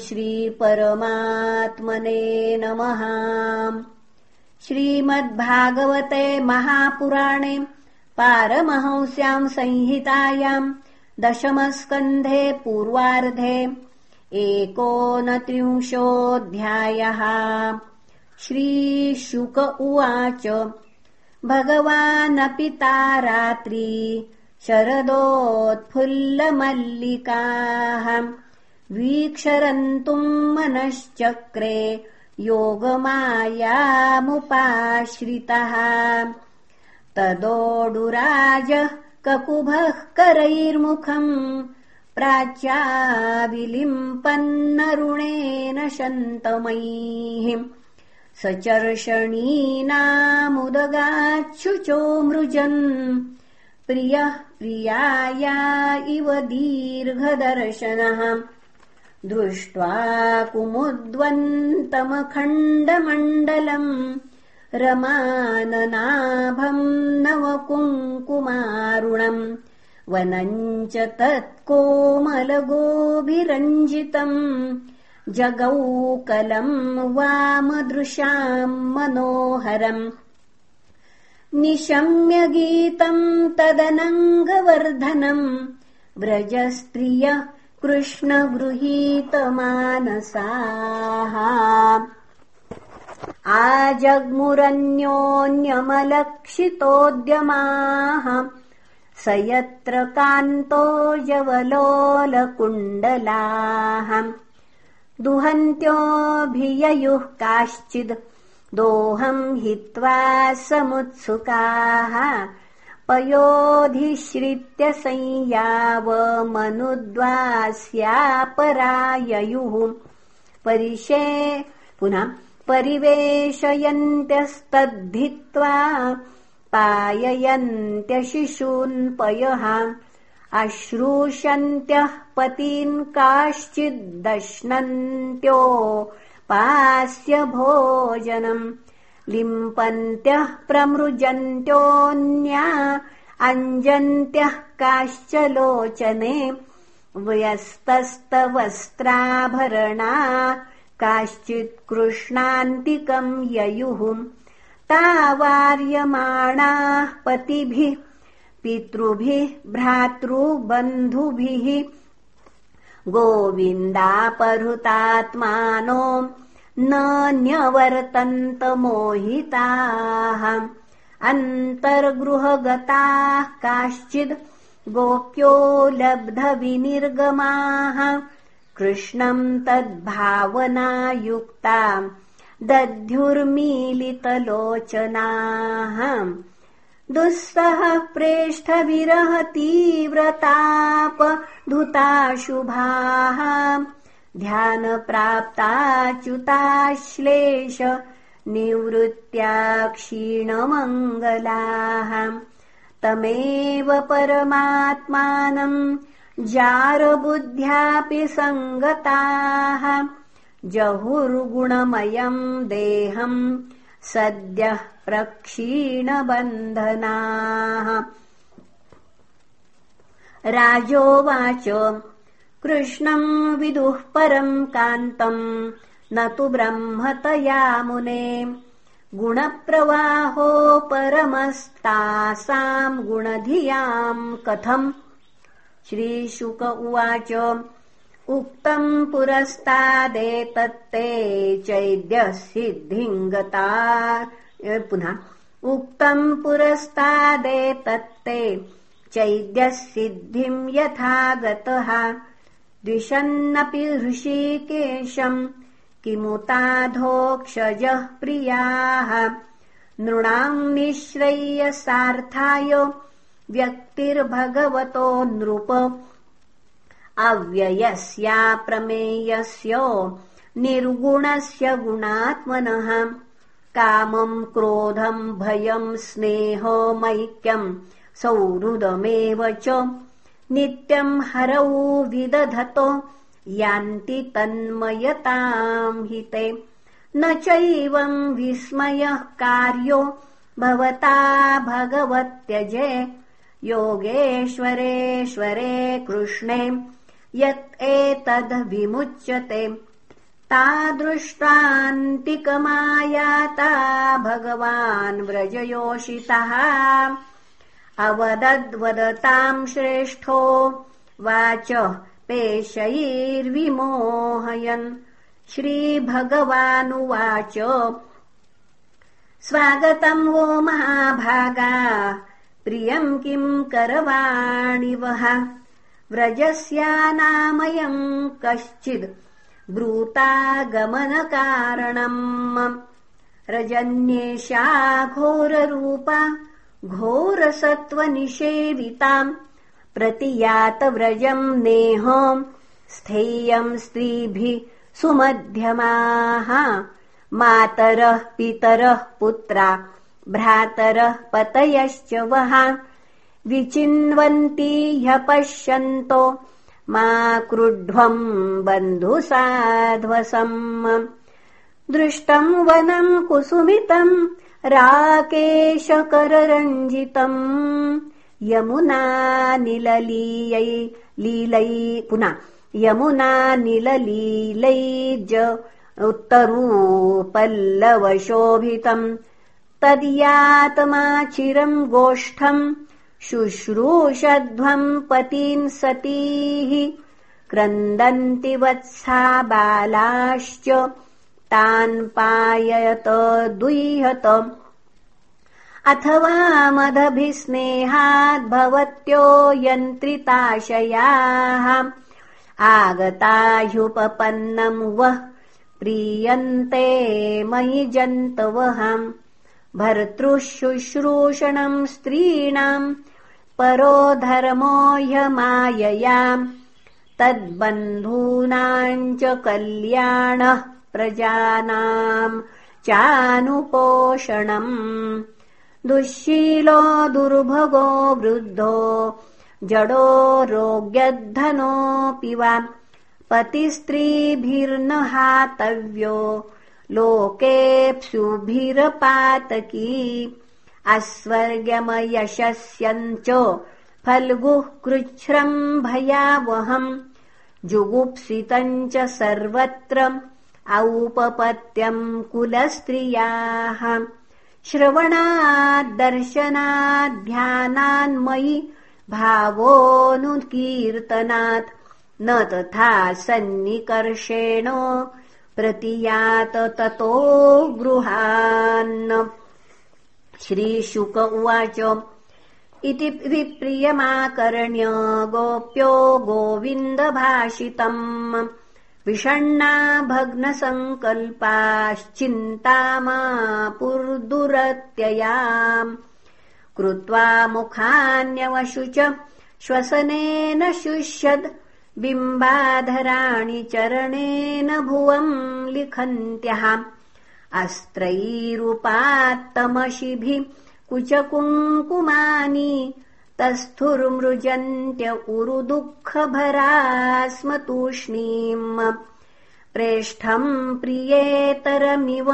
श्रीपरमात्मने नमः। श्रीमद्भागवते महापुराणे पारमहंस्याम् संहितायाम् दशमस्कन्धे पूर्वार्धे एकोनत्रिंशोऽध्यायः। श्रीशुक उवाच भगवानपि रात्री शरदोत्फुल्लमल्लिकाः वीक्षरन्तुम् मनश्चक्रे योगमायामुपाश्रितः। तदोडुराजः ककुभः करैर्मुखम् प्राच्याविलिम्पन्नरुणेन शन्तमैः। सचर्षणीनामुदगाच्छुचो मृजन् प्रियः प्रियाया इव दीर्घदर्शनः दृष्ट्वा कुमुद्वन्तमखण्डमण्डलम् रमाननाभम् नवकुङ्कुमारुणम् वनम् च तत्कोमलगोभिरञ्जितम् जगौकलम् वामदृशाम् मनोहरम् निशम्य गीतम् तदनङ्गवर्धनम् व्रजस्त्रिय कृष्णगृहीतमानसाः। आजग्मुरन्योन्यमलक्षितोद्यमाः। स यत्र कान्तो जवलोलकुण्डलाः। दुहन्त्योऽभिययुः काश्चिद् दोहम् हित्वा समुत्सुकाः पयोधिश्रित्य संयावमनुद्वास्यापराययुः परिशे पुनः परिवेशयन्त्यस्तद्धित्वा पाययन्त्यशिशून्पयः। अश्रूषन्त्यः पतीन् काश्चिद्दश्नन्त्यो पास्य भोजनम् लिम्पन्त्यः प्रमृजन्त्योऽन्या अञ्जन्त्यः काश्च लोचने व्यस्तस्तवस्त्राभरणा काश्चित्कृष्णान्तिकम् ययुः। तावार्यमाणाः पतिभिः पितृभिः भ्रातृबन्धुभिः। गोविन्दापहृतात्मानो न्यवर्तन्त मोहिताः अन्तर्गृहगताः काश्चिद् गोप्यो लब्धविनिर्गमाः। कृष्णम् तद्भावनायुक्ता दध्युर्मीलितलोचनाः। दुःसह प्रेष्ठविरह धुताशुभाः ध्यानप्राप्ताच्युताश्लेष निवृत्त्या क्षीणमङ्गलाः। तमेव परमात्मानम् जारबुद्ध्यापि सङ्गताः। जहुर्गुणमयम् देहम् सद्यः प्रक्षीणबन्धनाः। राजोवाच कृष्णम् विदुः परम् कान्तम् न तु ब्रह्मतया मुने। गुणप्रवाहो परमस्तासाम् गुणधियाम् कथम्? श्रीशुक उवाच उक्तम् पुरस्तादेतत्ते चैद्यः सिद्धिङ्गता पुनः उक्तम् पुरस्तादेतत्ते चैद्यः सिद्धिम् यथा गतः द्विषन्नपि ऋषिकेशम् किमुताधोक्षजः प्रियाः। नृणाम् निःश्रय्यसार्थाय व्यक्तिर्भगवतो नृप। अव्ययस्याप्रमेयस्य निर्गुणस्य गुणात्मनः। कामम् क्रोधम् भयम् स्नेहमैक्यम् सौहृदमेव च नित्यम् हरौ विदधतो यान्ति तन्मयताम् हिते। न चैवम् विस्मयः कार्यो भवता भगवत्यजे। योगेश्वरेश्वरे कृष्णे यत् एतद् विमुच्यते। तादृष्टान्तिकमायाता भगवान् व्रजयोषितः अवदद्वदताम् श्रेष्ठो वाच पेशैर्विमोहयन् श्रीभगवानुवाच। स्वागतम् वो महाभागा। प्रियम् किम् करवाणि वः? व्रजस्यानामयम् कश्चिद् ब्रूतागमनकारणम्। रजन्येषा घोररूपा घोरसत्त्वनिषेविताम् प्रतियातव्रजम् नेह स्थेयम् स्त्रीभिः सुमध्यमाः। मातरः पितरः पुत्रा भ्रातरः पतयश्च वहा विचिन्वन्ती ह्यपश्यन्तो मा क्रुध्वम् बन्धुसाध्वसम्। दृष्टम् वनम् कुसुमितम् राकेशकररञ्जितम् यमुना निललीयै लीलै पुनः यमुना निललीलैज उत्तरूपल्लवशोभितम्। तद्यातमाचिरम् गोष्ठम् शुश्रूषध्वम् पतीन् सतीः। क्रन्दन्ति वत्सा बालाश्च तान् पाययत दुह्यत। अथवा मदभिस्नेहाद्भवत्यो यन्त्रिताशयाः। आगता ह्युपपन्नम् वः प्रीयन्ते मयि जन्तवहम् भर्तृशुश्रूषणम् स्त्रीणाम् परो धर्मो ह्यमाययाम् तद्बन्धूनाम् च कल्याणः प्रजानाम् चानुपोषणम्। दुःशीलो दुर्भगो वृद्धो जडो रोग्यद्धनोऽपि वा। पतिस्त्रीभिर्न हातव्यो लोकेऽप्सुभिरपातकी अस्वर्गमयशस्यम् च फल्गुः कृच्छ्रम् भयावहम्। जुगुप्सितम् च सर्वत्र औपपत्यम् कुलस्त्रियाः। श्रवणाद्दर्शनाध्यानान्मयि भावोऽनुकीर्तनात् न तथा सन्निकर्षेण प्रतियात ततो गृहान्। श्रीशुक उवाच इति विप्रियमाकर्ण्य गोप्यो गोविन्दभाषितम् विषण्णा भग्नसङ्कल्पाश्चिन्तामापुर्दुरत्ययाम् कृत्वा मुखान्यवशु च श्वसनेन शुष्यद् बिम्बाधराणि चरणेन भुवम् लिखन्त्यः। अस्त्रैरुपात्तमशिभिः कुचकुङ्कुमानि तस्थुर्मृजन्त्य उरुदुःखभरा स्म तूष्णीम् प्रेष्ठम् प्रियेतरमिव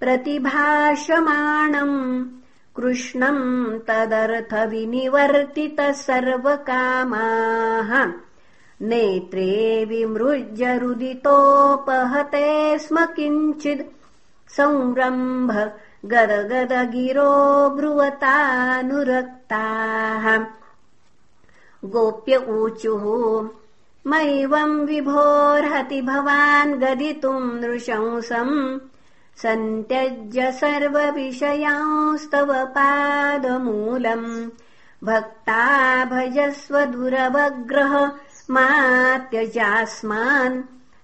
प्रतिभाषमाणम् कृष्णम् तदर्थविनिवर्तितः सर्वकामाः नेत्रे विमृज्यरुदितोपहते स्म किञ्चित् संरम्भ गदगदगिरो गोप्य ऊचुः मैवम् विभोर्हति भवान् गदितुम् नृशंसम् सन्त्यज्य सर्वविषयांस्तव पादमूलम्। भक्ता भजस्व दुरवग्रह मात्यजास्मान्।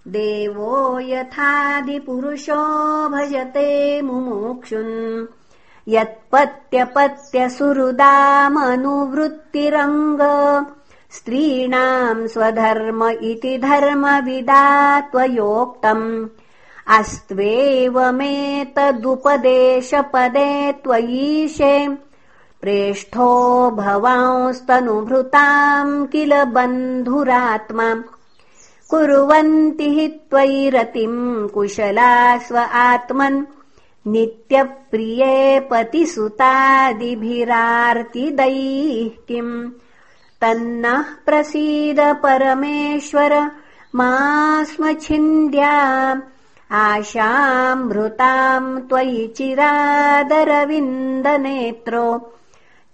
देवो यथादिपुरुषो भजते मुमुक्षुन् यत्पत्यपत्यसुहृदामनुवृत्तिरङ्ग। स्त्रीणाम् स्वधर्म इति धर्मविदा त्वयोक्तम्। अस्त्वेवमेतदुपदेशपदे त्वयीशे। प्रेष्ठो भवांस्तनुभृताम् किल बन्धुरात्मा कुर्वन्ति हि त्वयि रतिम् कुशला स्व आत्मन् नित्यप्रिये पतिसुतादिभिरार्तिदैः किम् तन्नः प्रसीद परमेश्वर मा स्म छिन्द्या त्वयि चिरादरविन्दनेत्रो।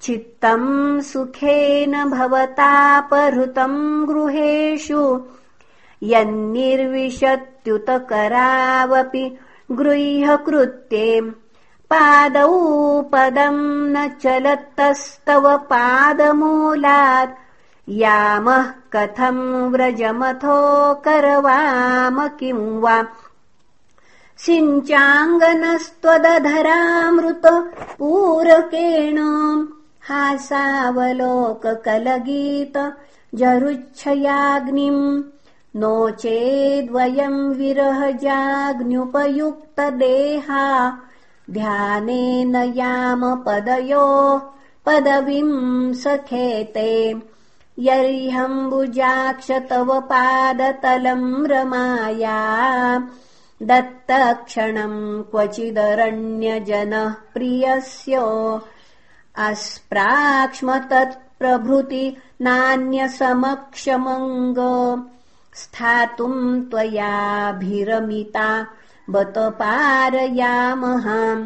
चित्तम् सुखेन भवतापहृतम् गृहेषु। यन्निर्विशत्युतकरावपि गृह्यकृत्ये पादौ पदम् न चलत्तस्तव पादमूलात् यामः कथम् व्रजमथो करवाम किम् वा? सिञ्चाङ्गनस्त्वदधरामृत पूरकेण हासावलोककलगीत जरुच्छयाग्निम् नो चेद्वयम् विरहजाग्न्युपयुक्तदेहा ध्यानेन यामपदयो पदवीम् सखेते। यर्ह्यम्बुजाक्ष तव पादतलम् रमाया दत्तक्षणम् क्वचिदरण्यजनः प्रियस्य। अस्प्राक्ष्म तत्प्रभृति नान्यसमक्षमङ्ग स्थातुम् त्वयाभिरमिता बत पारयामहाम्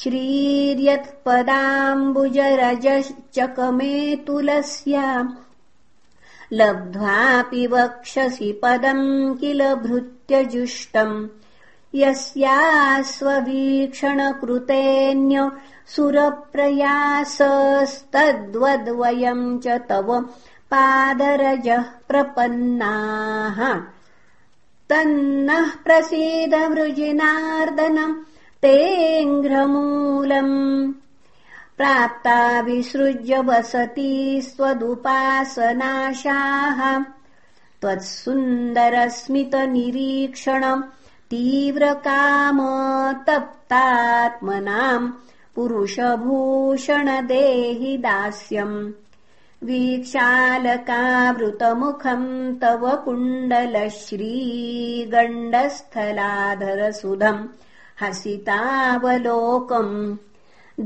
श्रीर्यत्पदाम्बुजरजश्चकमेतुलस्य लब्ध्वापि वक्षसि पदम् किल भृत्यजुष्टम् यस्यास्ववीक्षणकृतेऽन्य सुरप्रयासस्तद्वद्वयम् च तव पादरजः प्रपन्नाः। तन्नः प्रसीद वृजिनार्दनम् तेऽङ्घ्रमूलम् प्राप्ता विसृज्य वसति स्वदुपासनाशाः। त्वत्सुन्दरस्मितनिरीक्षणम् तीव्रकाम तप्तात्मनाम् पुरुषभूषण देहि दास्यम् वीक्षालकावृतमुखम् तव कुण्डलश्रीगण्डस्थलाधरसुधम् हसितावलोकम्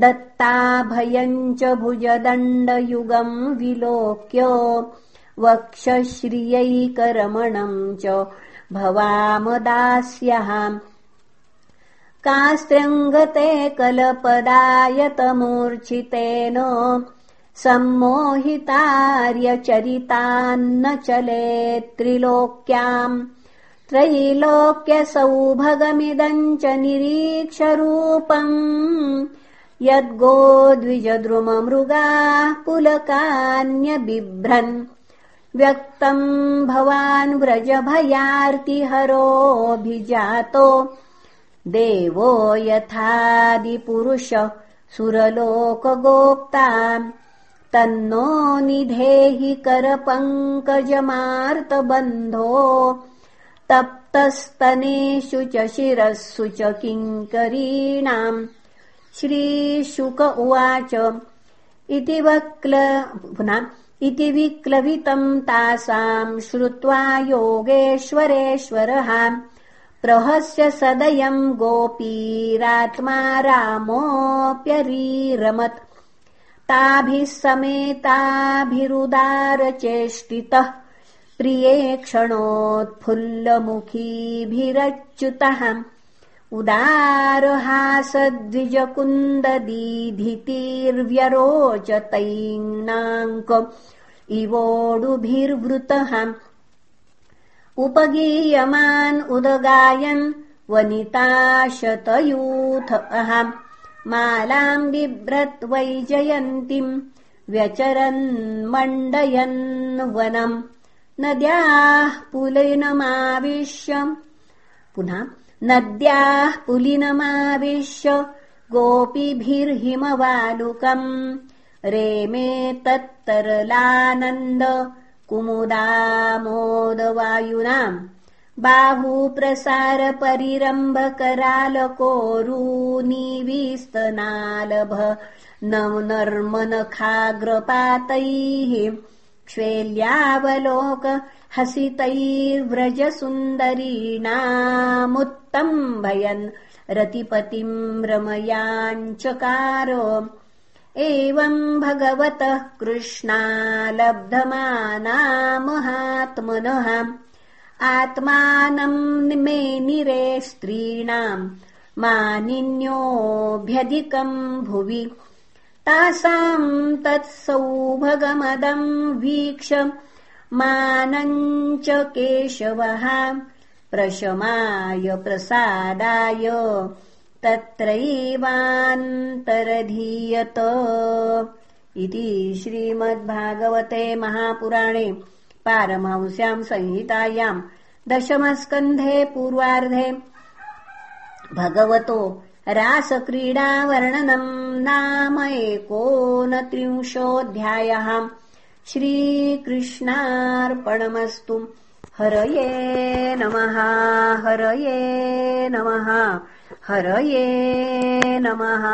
दत्ताभयम् च भुजदण्डयुगम् विलोक्य वक्षश्रियैकरमणम् च भवामदास्यः। कास्त्र्यङ्गते कलपदायतमूर्च्छितेन सम्मोहितार्यचरितान्न चले त्रिलोक्याम् त्रैलोक्यसौभगमिदम् च निरीक्षरूपम् यद्गोद्विजद्रुममृगाः पुलकान्यबिभ्रन् व्यक्तम् भवान् व्रजभयार्तिहरोऽभिजातो देवो यथादिपुरुष सुरलोकगोप्ता तन्नो निधेहि करपङ्कजमार्तबन्धो तप्तस्तनेषु च शिरःसु च किङ्करीणाम्। श्रीशुक उवाच इति वक्ल पुनः इति विक्लवितम् तासाम् श्रुत्वा योगेश्वरेश्वरः। प्रहस्य सदयम् गोपीरात्मा रामोऽप्यरीरमत् ताभिः समेताभिरुदारचेष्टितः प्रिये क्षणोत्फुल्लमुखीभिरच्युतः उदारहासद्विजकुन्ददीधितीर्व्यरोचतैनाङ्क इवोडुभिर्वृतः उपगीयमान् उदगायन् वनिताशतयूथ अहम् मालाम् बिभ्रत् वैजयन्तीम् व्यचरन् मण्डयन् वनम् नद्याः पुलिनमाविश्य पुनः नद्याः पुलिनमाविश्य गोपीभिर्हिमवालुकम् रेमे तत्तरलानन्द कुमुदामोदवायुनाम् बाहुप्रसारपरिरम्भकरालकोरूनीविस्तनालभ नर्मनखाग्रपातैः क्ष्वेल्यावलोक हसितैर्व्रजसुन्दरीणामुत्तम्भयन् रतिपतिम् रमयाञ्चकार। एवम् भगवतः कृष्णा लब्धमाना महात्मनः आत्मानम् मे निरे स्त्रीणाम् मानिन्योऽभ्यधिकम् भुवि। तासाम् तत्सौभगमदम् वीक्ष मानम् च केशवः। प्रशमाय प्रसादाय तत्रैवान्तरधीयत। इति श्रीमद्भागवते महापुराणे पारमहंस्याम् संहितायाम् दशमस्कन्धे पूर्वार्धे। भगवतो रासक्रीडावर्णनम् नाम एकोनत्रिंशोऽध्यायः। श्रीकृष्णार्पणमस्तु। हरये नमः हरये नमः हरये नमः